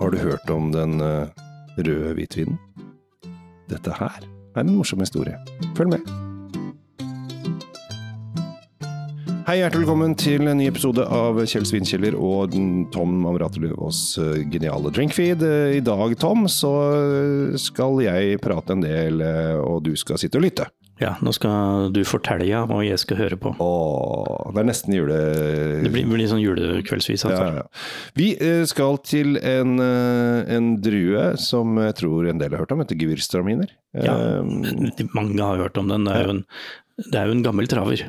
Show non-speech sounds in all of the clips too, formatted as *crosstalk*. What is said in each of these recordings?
Har du hørt om den eh, røde hvitvinen? Dette her er en morsom historie. Følg med. Hei, hjertelig velkommen til en ny episode av Kjell Svinkjeller og Tom Amrate eh, geniale drinkfeed. Eh, I dag, Tom, så skal jeg prate en del, og du skal sitte og lytte. Ja, nå skal du fortelle, ja, og jeg skal høre på. Åh, det er nesten jule... Det blir, blir sånn julekveldsvis. Altså. Ja, ja. Vi eh, skal til en, eh, en drue som jeg tror en del har hørt om, heter gevirstraminer. Ja, Eh, mange har hørt om den. Det er jo en, det er jo en gammel traver.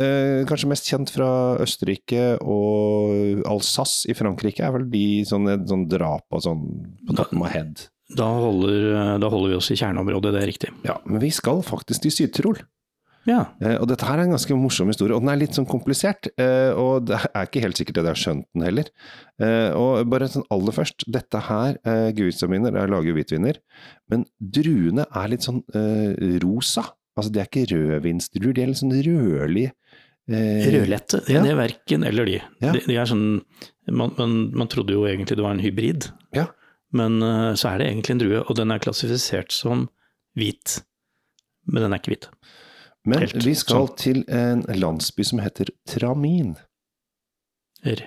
eh, kanskje mest kjent fra Østerrike og Alsace i Frankrike er vel de sånne, sånn drap og sånn på toppen av head. Da holder, da holder vi oss i kjerneområdet, det er riktig. Ja, men vi skal faktisk til Syd-Tyrol. Ja, Eh, og dette her er en ganske morsom historie, og den er litt sånn komplisert. Eh, og det er ikke helt sikkert at jeg har skjønt den heller. Eh, og bare sånn aller først, dette her, eh, Gewürztraminer, er lager hvitviner, men druene er litt sånn eh, rosa. Altså de er ikke rødvinsdruer, de er litt sånn rødlige. Eh, Rødlette, det, ja. det er verken eller de. Ja. de, de er sånn, man, man, man trodde jo egentlig det var en hybrid, Ja. Men eh, så er det egentlig en drue, og den er klassifisert som hvit. Men den er ikke hvit. Men helt vi skal sånn. til en landsby som heter Tramin. R.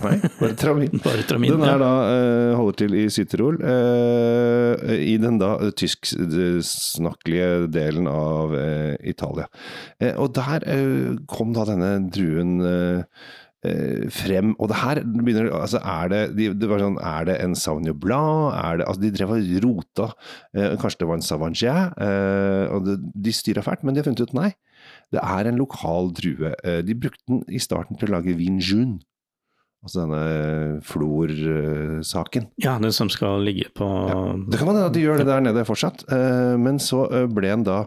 Nei, bare Tramin. *laughs* Bare tramin. Den er ja. da, eh, holder til i Syd-Tyrol, eh, i den da tysksnakkelige delen av Italia. Og der kom da denne druen frem, og det her begynner altså er det, de, det var sånn, er det en Sauvignon Blanc? Er det, altså de drev og rota, eh, kanskje det var en Sauvignon, eh, og det, de styra fælt, men de har funnet ut nei. Det er en lokal drue. Eh, De brukte den i starten til å lage vin jaune. Altså denne flor-saken. ja, den som skal ligge på Det kan være at de gjør det der nede fortsatt, eh, men så eh, ble en da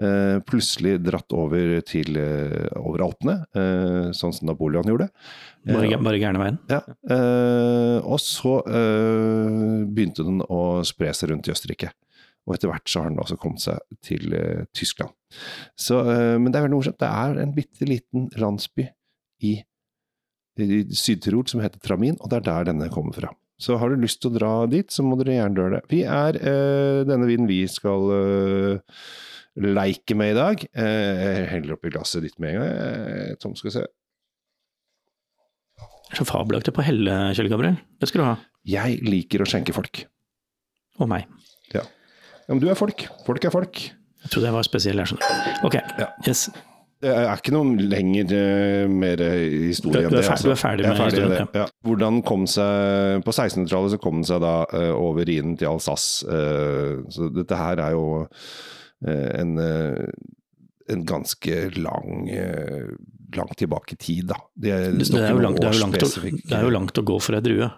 eh, plutselig dratt over til eh, over Alpene, eh, sånn som Napoleon gjorde. bare, Eh, bare gærne veien. ja, eh, og så eh, begynte den å spre seg rundt i Østerrike. Og etter hvert så har den også kommet seg til eh, Tyskland. Så, eh, men det er veldig morsomt. Det er en bitte liten landsby i, i Syd-Tirol som heter Tramin, og det er der denne kommer fra. Så har du lyst til å dra dit, så må dere gjerne gjøre det. Vi er øh, denne vinen vi skal øh, leike med i dag. Eh, jeg heller oppi glasset ditt med en gang. Tom skal se. Så fabelaktig på helle, Kjell Gabriel. Det skal du ha. Jeg liker å skjenke folk. Og meg. Ja. ja, men du er folk. Folk er folk. Jeg trodde jeg var spesiell, jeg skjønner. Ok, Ja. yes. Det er ikke noe lenger eh, mer historie Du- enn er det. altså. du er ferdig med historien, det. Ja. Hvordan kom seg På 1600-tallet så kom den seg da eh, over Rhinen til Alsace. eh, så dette her er jo eh, en, eh, en ganske lang eh, langt tilbake i tid, da. Det, Det, det, er jo langt, det, er jo langt å, det er jo langt å gå for ei drue.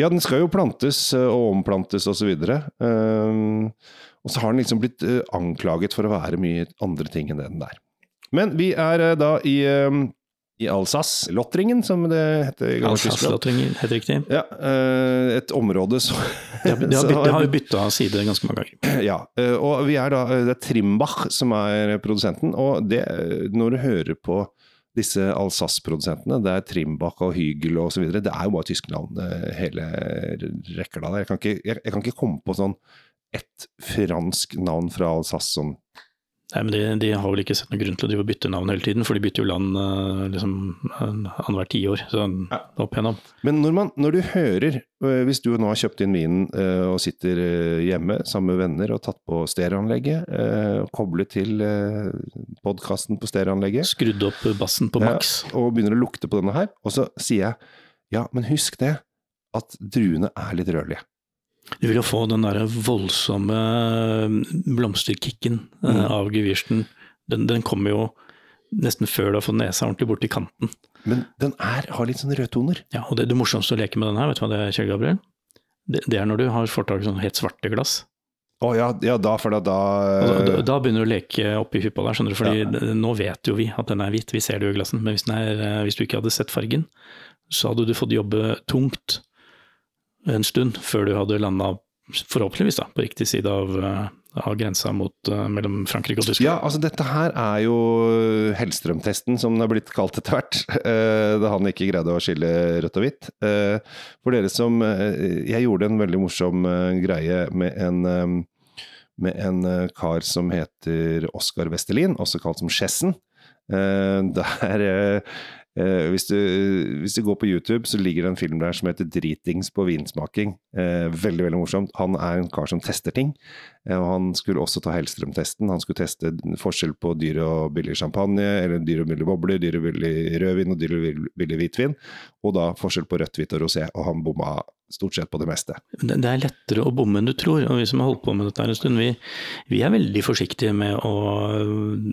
Ja, den skal jo plantes eh, og omplantes. Um, og så har den liksom blitt eh, anklaget for å være mye andre ting enn det den er. Men vi er eh, da i, um, i Alsace, Lottringen som det heter i. Alsace-lotteringen, helt riktig. Ja, eh, et område som Det har, jo *laughs* bytta side ganske mange ganger. *clears throat* Ja, eh, og vi er da, det er Trimbach som er produsenten, og det, når du hører på disse Alsace-produsentene, det er Trimbach og Hygel videre, det er jo bare tyske navn, eh, hele rekka der. Jeg kan, ikke, jeg, jeg kan ikke komme på sånn ett fransk navn fra Alsace som Nei, men de, de har vel ikke sett noen grunn til å drive og bytte navn hele tiden, for de bytter jo land eh, liksom annethvert tiår. Så opp igjennom. Men når, man, når du hører, øh, hvis du nå har kjøpt inn vinen og sitter hjemme sammen med venner og tatt på stereoanlegget, og koblet til podkasten på stereoanlegget, Skrudd opp bassen på Ja, maks. og begynner å lukte på denne her, og så sier jeg ja, men husk det, at druene er litt rødlige. Du vil jo få den derre voldsomme eh, blomsterkicken eh, Mm. av gevirsten. Den, den kommer jo nesten før du har fått nesa ordentlig borti kanten. Men den er, har litt sånne rødtoner. Ja, og det, det morsomste å leke med den her, vet du hva det er, Kjell Gabriel? Det, det er når du har får tak i sånn helt svarte glass. Å ja, ja, da, for da, da Altså, da, da begynner du å leke oppi hyppa der, skjønner du. Fordi ja. nå vet jo vi at den er hvit, vi ser det jo i glassen. Men hvis, er, eh, hvis du ikke hadde sett fargen, så hadde du fått jobbe tungt en stund før du hadde landa forhåpentligvis da, på riktig side av, eh, av grensa mot, uh, mellom Frankrike og Tyskland. Ja, altså dette her er jo Hellstrøm-testen, som den har blitt kalt etter hvert. Uh, *laughs* da han ikke greide å skille rødt og hvitt. For dere som Jeg gjorde en veldig morsom greie med en, med en kar som heter Oskar Vestelin, også kalt som Schessen. der Eh, hvis, du, hvis, du, går på YouTube, så ligger det en film der som heter 'Dritings på vinsmaking'. Eh, veldig veldig morsomt. Han er en kar som tester ting. Eh, og Han skulle også ta Hellstrøm-testen. Han skulle teste forskjell på dyr og billig champagne, eller dyr og billig bobler, dyr og billig rødvin og dyr og billig hvitvin. Og da forskjell på rødt, hvitt og rosé. Og han bomma stort sett på det meste. Det, er lettere å bomme enn du tror. Og vi som har holdt på med dette en stund, vi, vi er veldig forsiktige med å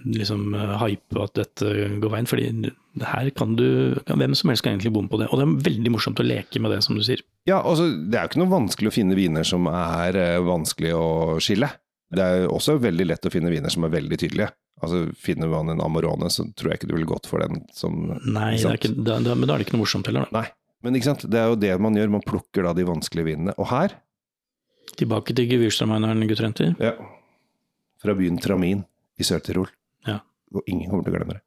liksom hype at dette går veien. fordi her kan du, hvem som helst kan egentlig bomme på det. Og det er veldig morsomt å leke med det, som du sier. Ja, altså, det er jo ikke noe vanskelig å finne viner som er eh, vanskelig å skille. Det er også veldig lett å finne viner som er veldig tydelige. Altså, Finner man en Amorone, så tror jeg ikke du ville gått for den som Nei, ikke, da, da, men da er det ikke noe morsomt heller, da. Nei. Men ikke sant? det er jo det man gjør, man plukker da de vanskelige vinene. Og her Tilbake til Gewürztramineren, gutter og jenter. Ja. Fra byen Tramin i Sør-Tirol. Ja. Og ingen kommer til å glemme det.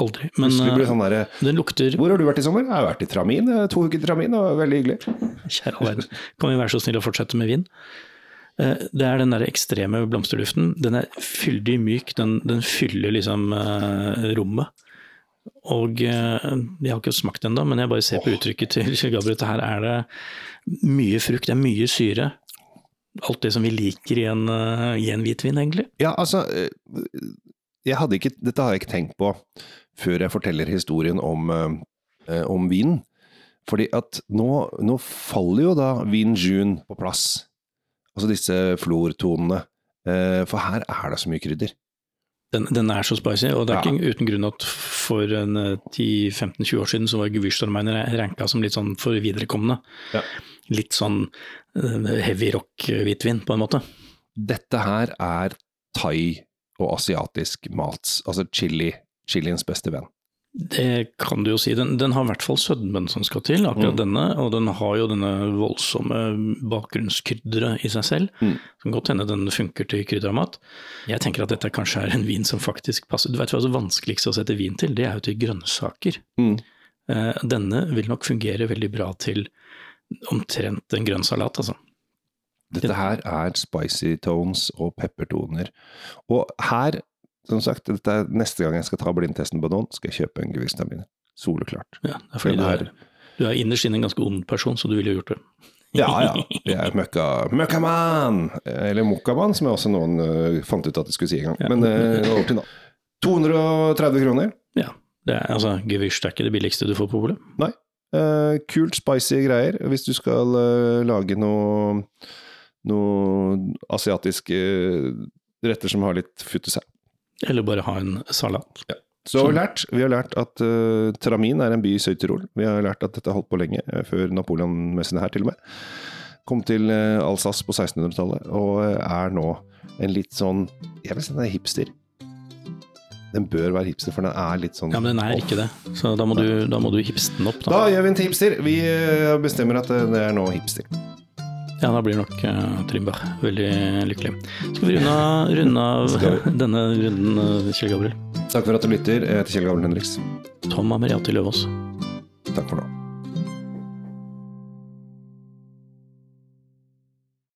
Aldri. Men sånn der, den lukter Hvor har du vært i sommer? Jeg har vært i Tramin. To uker i Tramin, og veldig hyggelig. Kjære verden. Kan vi være så snill å fortsette med vin? Eh, det er den der ekstreme blomsterduften. Den er fyldig myk, den, den fyller liksom rommet. Og jeg har ikke smakt den ennå, men jeg bare ser på uttrykket til Kjell *laughs* Gabriel. Her er det mye frukt, det er mye syre. Alt det som vi liker i en, i en hvitvin, egentlig. Ja, altså ikke, Dette har jeg ikke tenkt på før jeg forteller historien om, eh, om vinen. Fordi at nå, nå, faller jo da Vin June på plass. Altså disse flortonene. Eh, for her er det så mye krydder. Den, den, er så spicy, og det er ja. ikke uten grunn at for 10-15-20 eh, år siden så var Gewürztraminer ranka som litt sånn for viderekomne. Ja. Litt sånn eh, heavy rock-hvitvin, på en måte. Dette her er thai og asiatisk mat. Altså chili chiliens beste venn. Det kan du jo si. Den, den har i hvert fall sødmen som skal til, akkurat mm. denne. Og den har jo denne voldsomme bakgrunnskrydderet i seg selv. Mm. Kan godt hende den funker til kryddermat. Jeg tenker at dette kanskje er en vin som faktisk passer. Du vet hva det vanskeligste å sette vin til? Det er jo til grønnsaker. Mm. Eh, denne vil nok fungere veldig bra til omtrent en grønn salat, altså. Dette her er spicy tones og peppertoner. Og her som sagt, er neste gang jeg skal ta blindtesten på noen, skal jeg kjøpe en gevinsttermin. Soleklart. Ja, det er fordi du er, du er innerst inne en ganske ond person, så du ville gjort det. ja, ja. Jeg er møkka, møkkamann! Eller mokkamann, som jeg også noen uh, fant ut at de skulle si en gang. Ja. Men uh, over til nå. 230 kroner. Ja. Det er, altså, Gewürz er ikke det billigste du får på polet. Nei. Uh, kult, spicy greier. Hvis du skal uh, lage noe, noe asiatiske retter som har litt futt i seg. Eller bare ha en salat. Ja. Så har vi, lært, vi har lært at uh, Tramin er en by i Sør-Tirol. Vi har lært at dette har holdt på lenge, uh, før Napoleon-messene her til og med. Kom til uh, Alsace på 1600-tallet, og er nå en litt sånn Jeg vil si den er hipster. Den bør være hipster, for den er litt sånn Ja, Men den er ikke det, så da må du, da må du hipste den opp. Da. da gjør vi en til hipster. Vi bestemmer at det er nå hipster. Ja, da blir nok uh, Trimberg veldig lykkelig. Skal vi runde, runde av denne runden, uh, Kjell Gabriel? Takk for at du lytter. Jeg heter Kjell Gabriel Henriks. Tom Ameriati Løvaas. Takk for nå.